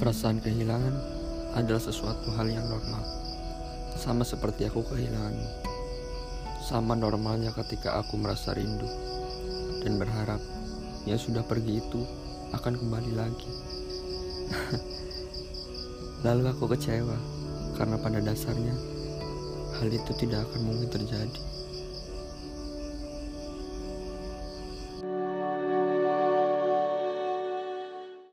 Perasaan kehilangan adalah sesuatu hal yang normal. Sama seperti aku kehilanganmu. Sama normalnya ketika aku merasa rindu dan berharap yang sudah pergi itu akan kembali lagi. Lalu aku kecewa karena pada dasarnya hal itu tidak akan mungkin terjadi.